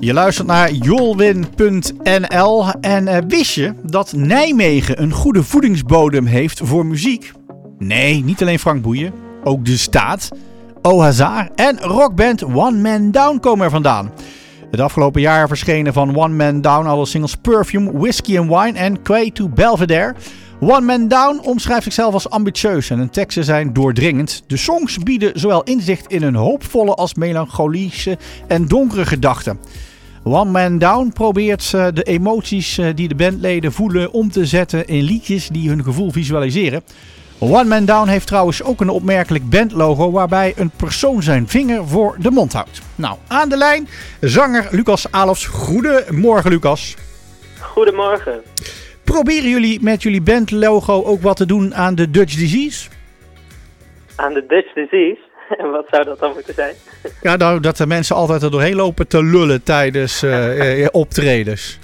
Je luistert naar jolwin.nl en eh, wist je dat Nijmegen een goede voedingsbodem heeft voor muziek? Nee, niet alleen Frank Boeien, ook De Staat, Ohazar en rockband One Man Down komen er vandaan. Het afgelopen jaar verschenen van One Man Down alle singles Perfume, Whiskey and Wine en Quay to Belvedere. One Man Down omschrijft zichzelf als ambitieus en hun teksten zijn doordringend. De songs bieden zowel inzicht in hun hoopvolle als melancholische en donkere gedachten. One Man Down probeert eh, de emoties eh, die de bandleden voelen om te zetten in liedjes die hun gevoel visualiseren. One Man Down heeft trouwens ook een opmerkelijk bandlogo waarbij een persoon zijn vinger voor de mond houdt. Nou, aan de lijn zanger Lucas Alofs. Goedemorgen Lucas. Goedemorgen. Proberen jullie met jullie bandlogo ook wat te doen aan de Dutch Disease? Aan de Dutch Disease? En wat zou dat dan moeten zijn? Ja, nou, dat de mensen altijd er doorheen lopen te lullen tijdens uh, optredens.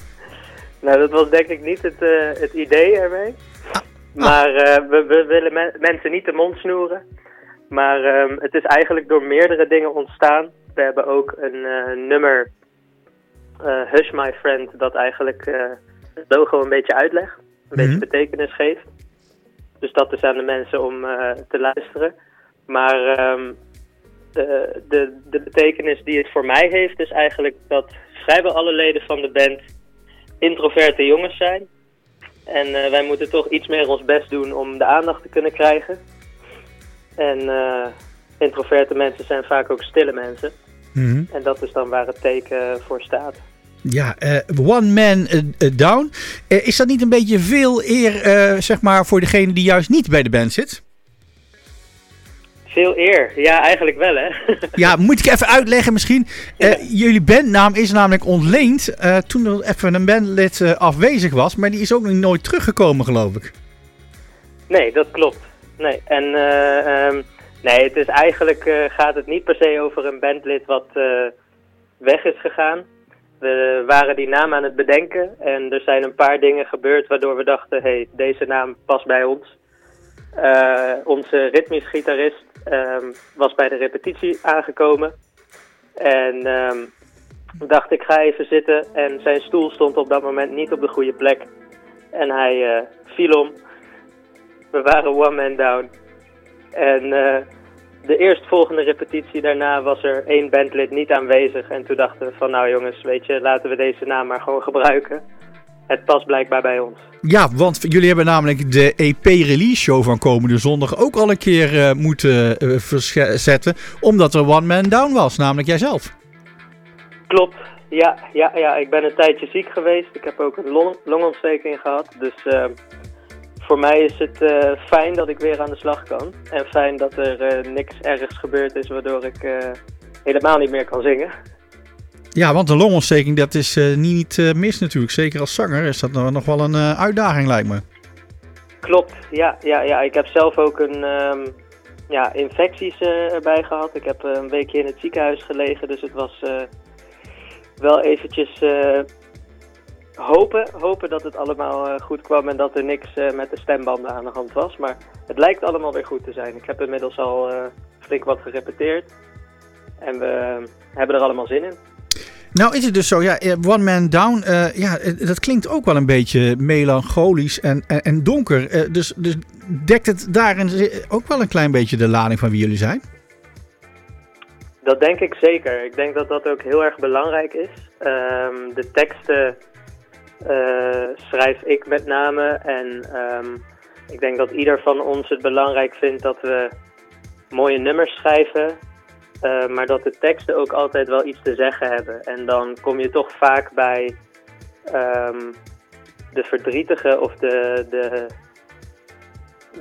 Nou, dat was denk ik niet het, uh, het idee ermee. Ah, maar uh, we, we, willen me mensen niet de mond snoeren. Maar um, het is eigenlijk door meerdere dingen ontstaan. We hebben ook een nummer, Hush My Friend, dat eigenlijk het logo een beetje uitleg. Een beetje Mhm. betekenis geeft. Dus dat is aan de mensen om te luisteren. Maar um, de, de, de betekenis die het voor mij heeft is eigenlijk dat vrijwel alle leden van de band introverte jongens zijn. En uh, wij moeten toch iets meer ons best doen om de aandacht te kunnen krijgen. En uh, introverte mensen zijn vaak ook stille mensen. Mhm. En dat is dan waar het teken voor staat. Ja, uh, One Man Down. Is dat niet een beetje veel eer, zeg maar, voor degene die juist niet bij de band zit? Veel eer, ja, eigenlijk wel, hè? ja, moet ik even uitleggen misschien. Ja. jullie bandnaam is namelijk ontleend toen er even een bandlid afwezig was, maar die is ook nog nooit teruggekomen, geloof ik. Nee, dat klopt. Nee, en um, nee, het is eigenlijk gaat het niet per se over een bandlid wat weg is gegaan. We waren die naam aan het bedenken en er zijn een paar dingen gebeurd waardoor we dachten, hé, hey, deze naam past bij ons. Uh, onze ritmisch gitarist um, was bij de repetitie aangekomen en um, dacht ik ga even zitten en zijn stoel stond op dat moment niet op de goede plek. En hij uh, viel om. We waren one man down. En uh, de eerstvolgende repetitie daarna was er één bandlid niet aanwezig. En toen dachten we van nou jongens, weet je, laten we deze naam maar gewoon gebruiken. Het past blijkbaar bij ons. Ja, want jullie hebben namelijk de EP-release show van komende zondag ook al een keer uh, moeten uh, verzetten. Omdat er One Man Down was, namelijk jijzelf. Klopt, ja, ja, ja. Ik ben een tijdje ziek geweest. Ik heb ook een long longontsteking gehad. Dus uh, voor mij is het fijn dat ik weer aan de slag kan. En fijn dat er niks ergens gebeurd is waardoor ik helemaal niet meer kan zingen. Ja, want een longontsteking dat is niet mis natuurlijk. Zeker als zanger is dat nog wel een uitdaging lijkt me. Klopt, ja. ja, ja. Ik heb zelf ook een um, ja, infecties erbij gehad. Ik heb een weekje in het ziekenhuis gelegen. Dus het was wel eventjes hopen, hopen dat het allemaal goed kwam en dat er niks met de stembanden aan de hand was. Maar het lijkt allemaal weer goed te zijn. Ik heb inmiddels al flink wat gerepeteerd. En we hebben er allemaal zin in. Nou is het dus zo, ja, One Man Down, ja, dat klinkt ook wel een beetje melancholisch en, en, donker. dus, dus dekt het daarin ook wel een klein beetje de lading van wie jullie zijn? Dat denk ik zeker. Ik denk dat dat ook heel erg belangrijk is. Um, de teksten schrijf ik met name. En um, ik denk dat ieder van ons het belangrijk vindt dat we mooie nummers schrijven. Uh, maar dat de teksten ook altijd wel iets te zeggen hebben. En dan kom je toch vaak bij um, de verdrietige of de, de,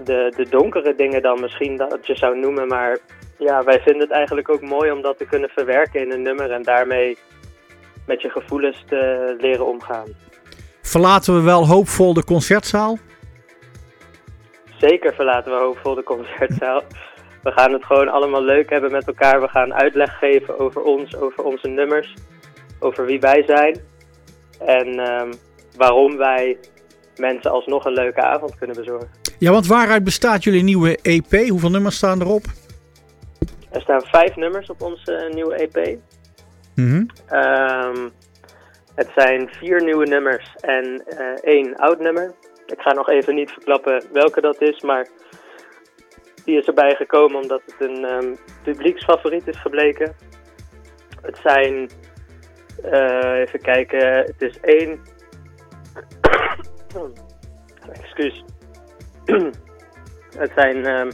de, de donkere dingen dan misschien dat je zou noemen. Maar ja, wij vinden het eigenlijk ook mooi om dat te kunnen verwerken in een nummer. En daarmee met je gevoelens te leren omgaan. Verlaten we wel hoopvol de concertzaal? Zeker verlaten we hoopvol de concertzaal. We gaan het gewoon allemaal leuk hebben met elkaar. We gaan uitleg geven over ons, over onze nummers, over wie wij zijn. En um, waarom wij mensen alsnog een leuke avond kunnen bezorgen. Ja, want waaruit bestaat jullie nieuwe EP? Hoeveel nummers staan erop? Er staan vijf nummers op onze uh, nieuwe EP. Mhm. Ehm, het zijn vier nieuwe nummers en eh, één oud nummer. Ik ga nog even niet verklappen welke dat is, maar die is erbij gekomen omdat het een ehm, publieksfavoriet is gebleken. Het zijn, eh, even kijken, het is één... Excuus. het zijn, ehm,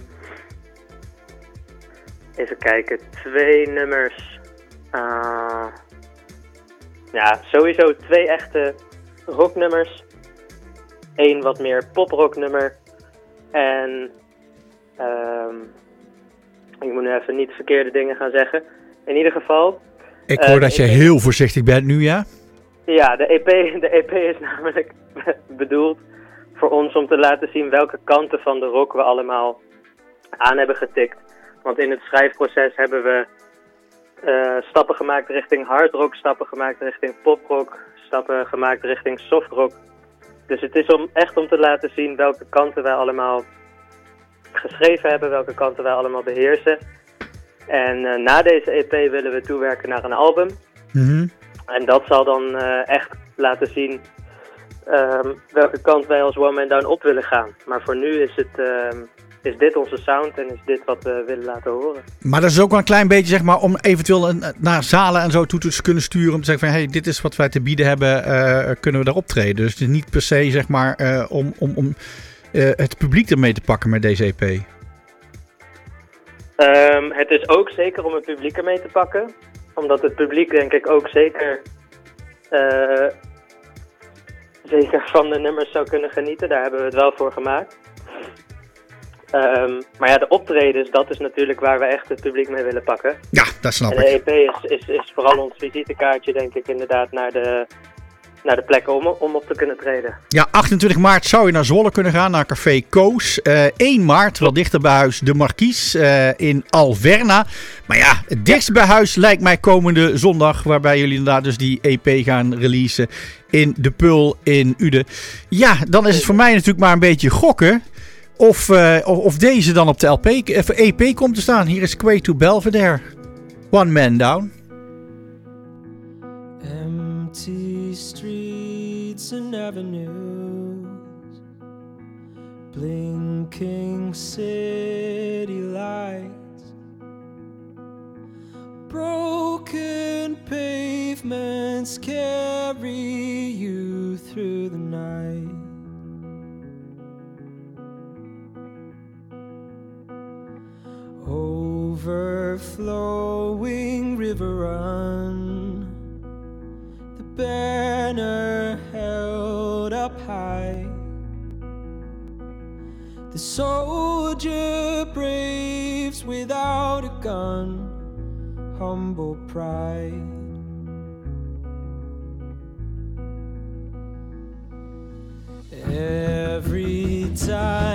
even kijken, twee nummers. Ah, ja, sowieso twee echte rocknummers. Eén wat meer poprocknummer. En ik moet nu even niet verkeerde dingen gaan zeggen. In ieder geval, Ik Eh, hoor dat je ik- heel voorzichtig bent nu, ja? ja, de EP, de EP is namelijk bedoeld voor ons om te laten zien welke kanten van de rock we allemaal aan hebben getikt. Want in het schrijfproces hebben we eh, stappen gemaakt richting hard rock, stappen gemaakt richting poprock, stappen gemaakt richting soft rock. Dus het is om, echt om te laten zien welke kanten wij allemaal geschreven hebben, welke kanten wij allemaal beheersen. En eh, na deze EP willen we toewerken naar een album. Mhm. En dat zal dan eh, echt laten zien ehm, welke kant wij als One Man Down op willen gaan. Maar voor nu is, het, ehm, is dit onze sound en is dit wat we willen laten horen. Maar dat is ook wel een klein beetje, zeg maar, om eventueel een, naar zalen en zo toe te kunnen sturen. Om te zeggen van, hey, dit is wat wij te bieden hebben, eh, kunnen we daar optreden. Dus het is niet per se, zeg maar, eh, om, om, om eh, het publiek ermee te pakken met deze EP. Ehm, het is ook zeker om het publiek ermee te pakken. Omdat het publiek denk ik ook zeker, eh, zeker van de nummers zou kunnen genieten. Daar hebben we het wel voor gemaakt. Ehm, maar ja, de optredens, dat is natuurlijk waar we echt het publiek mee willen pakken. Ja, dat snap En de ik. EP is, is, is vooral ons visitekaartje, denk ik, inderdaad, naar de, naar de plekken om, om op te kunnen treden. Ja, 28 maart zou je naar Zwolle kunnen gaan, naar Café Koos. Eh 1 maart, wat dichter bij huis, de Marquise eh, in Alverna. Maar ja, het dichtst bij huis lijkt mij komende zondag, waarbij jullie inderdaad dus die EP gaan releasen in De Pul in Uden. Ja, dan is het voor mij natuurlijk maar een beetje gokken. Of, eh, of, of deze dan op de LP, of EP komt te staan. Hier is Quay to Belvedere. One Man Down. Avenues, blinking city lights, broken pavements carry you through the night. Overflowing river run. The up high. The soldier braves without a gun, humble pride. Every time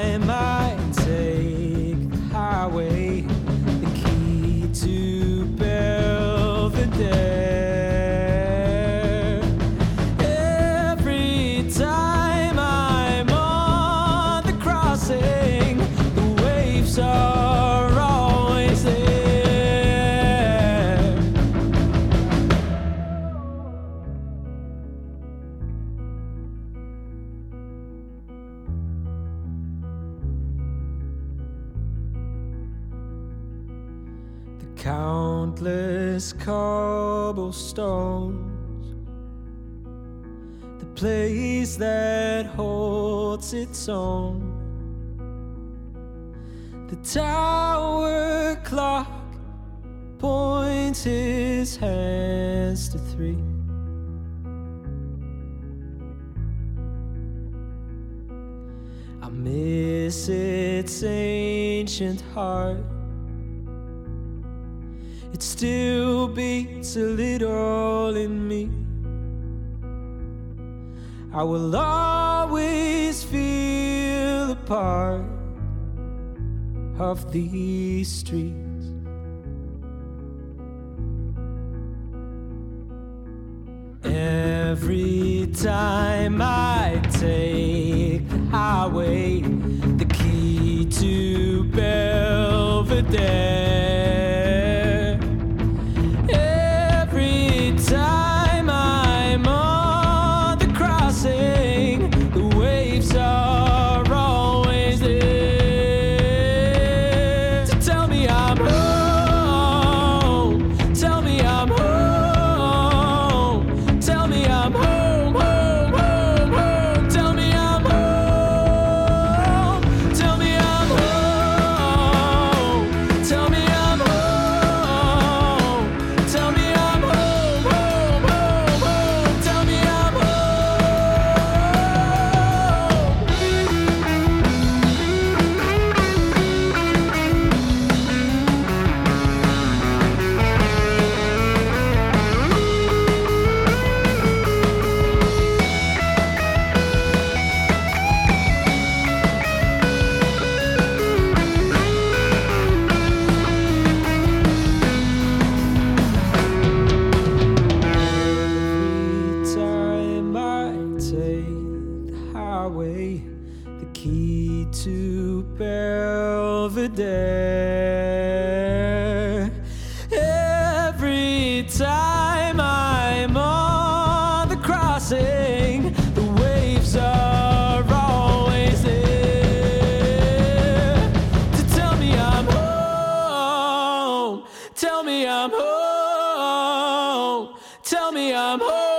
countless cobblestones, the place that holds its own, the tower clock points his hands to three. I miss its ancient heart. Still beats a little in me. I will always feel a part of these streets. Every time I take the highway, to Belvedere. Every time I'm on the crossing, the waves are always there to tell me I'm home. Tell me I'm home. Tell me I'm home.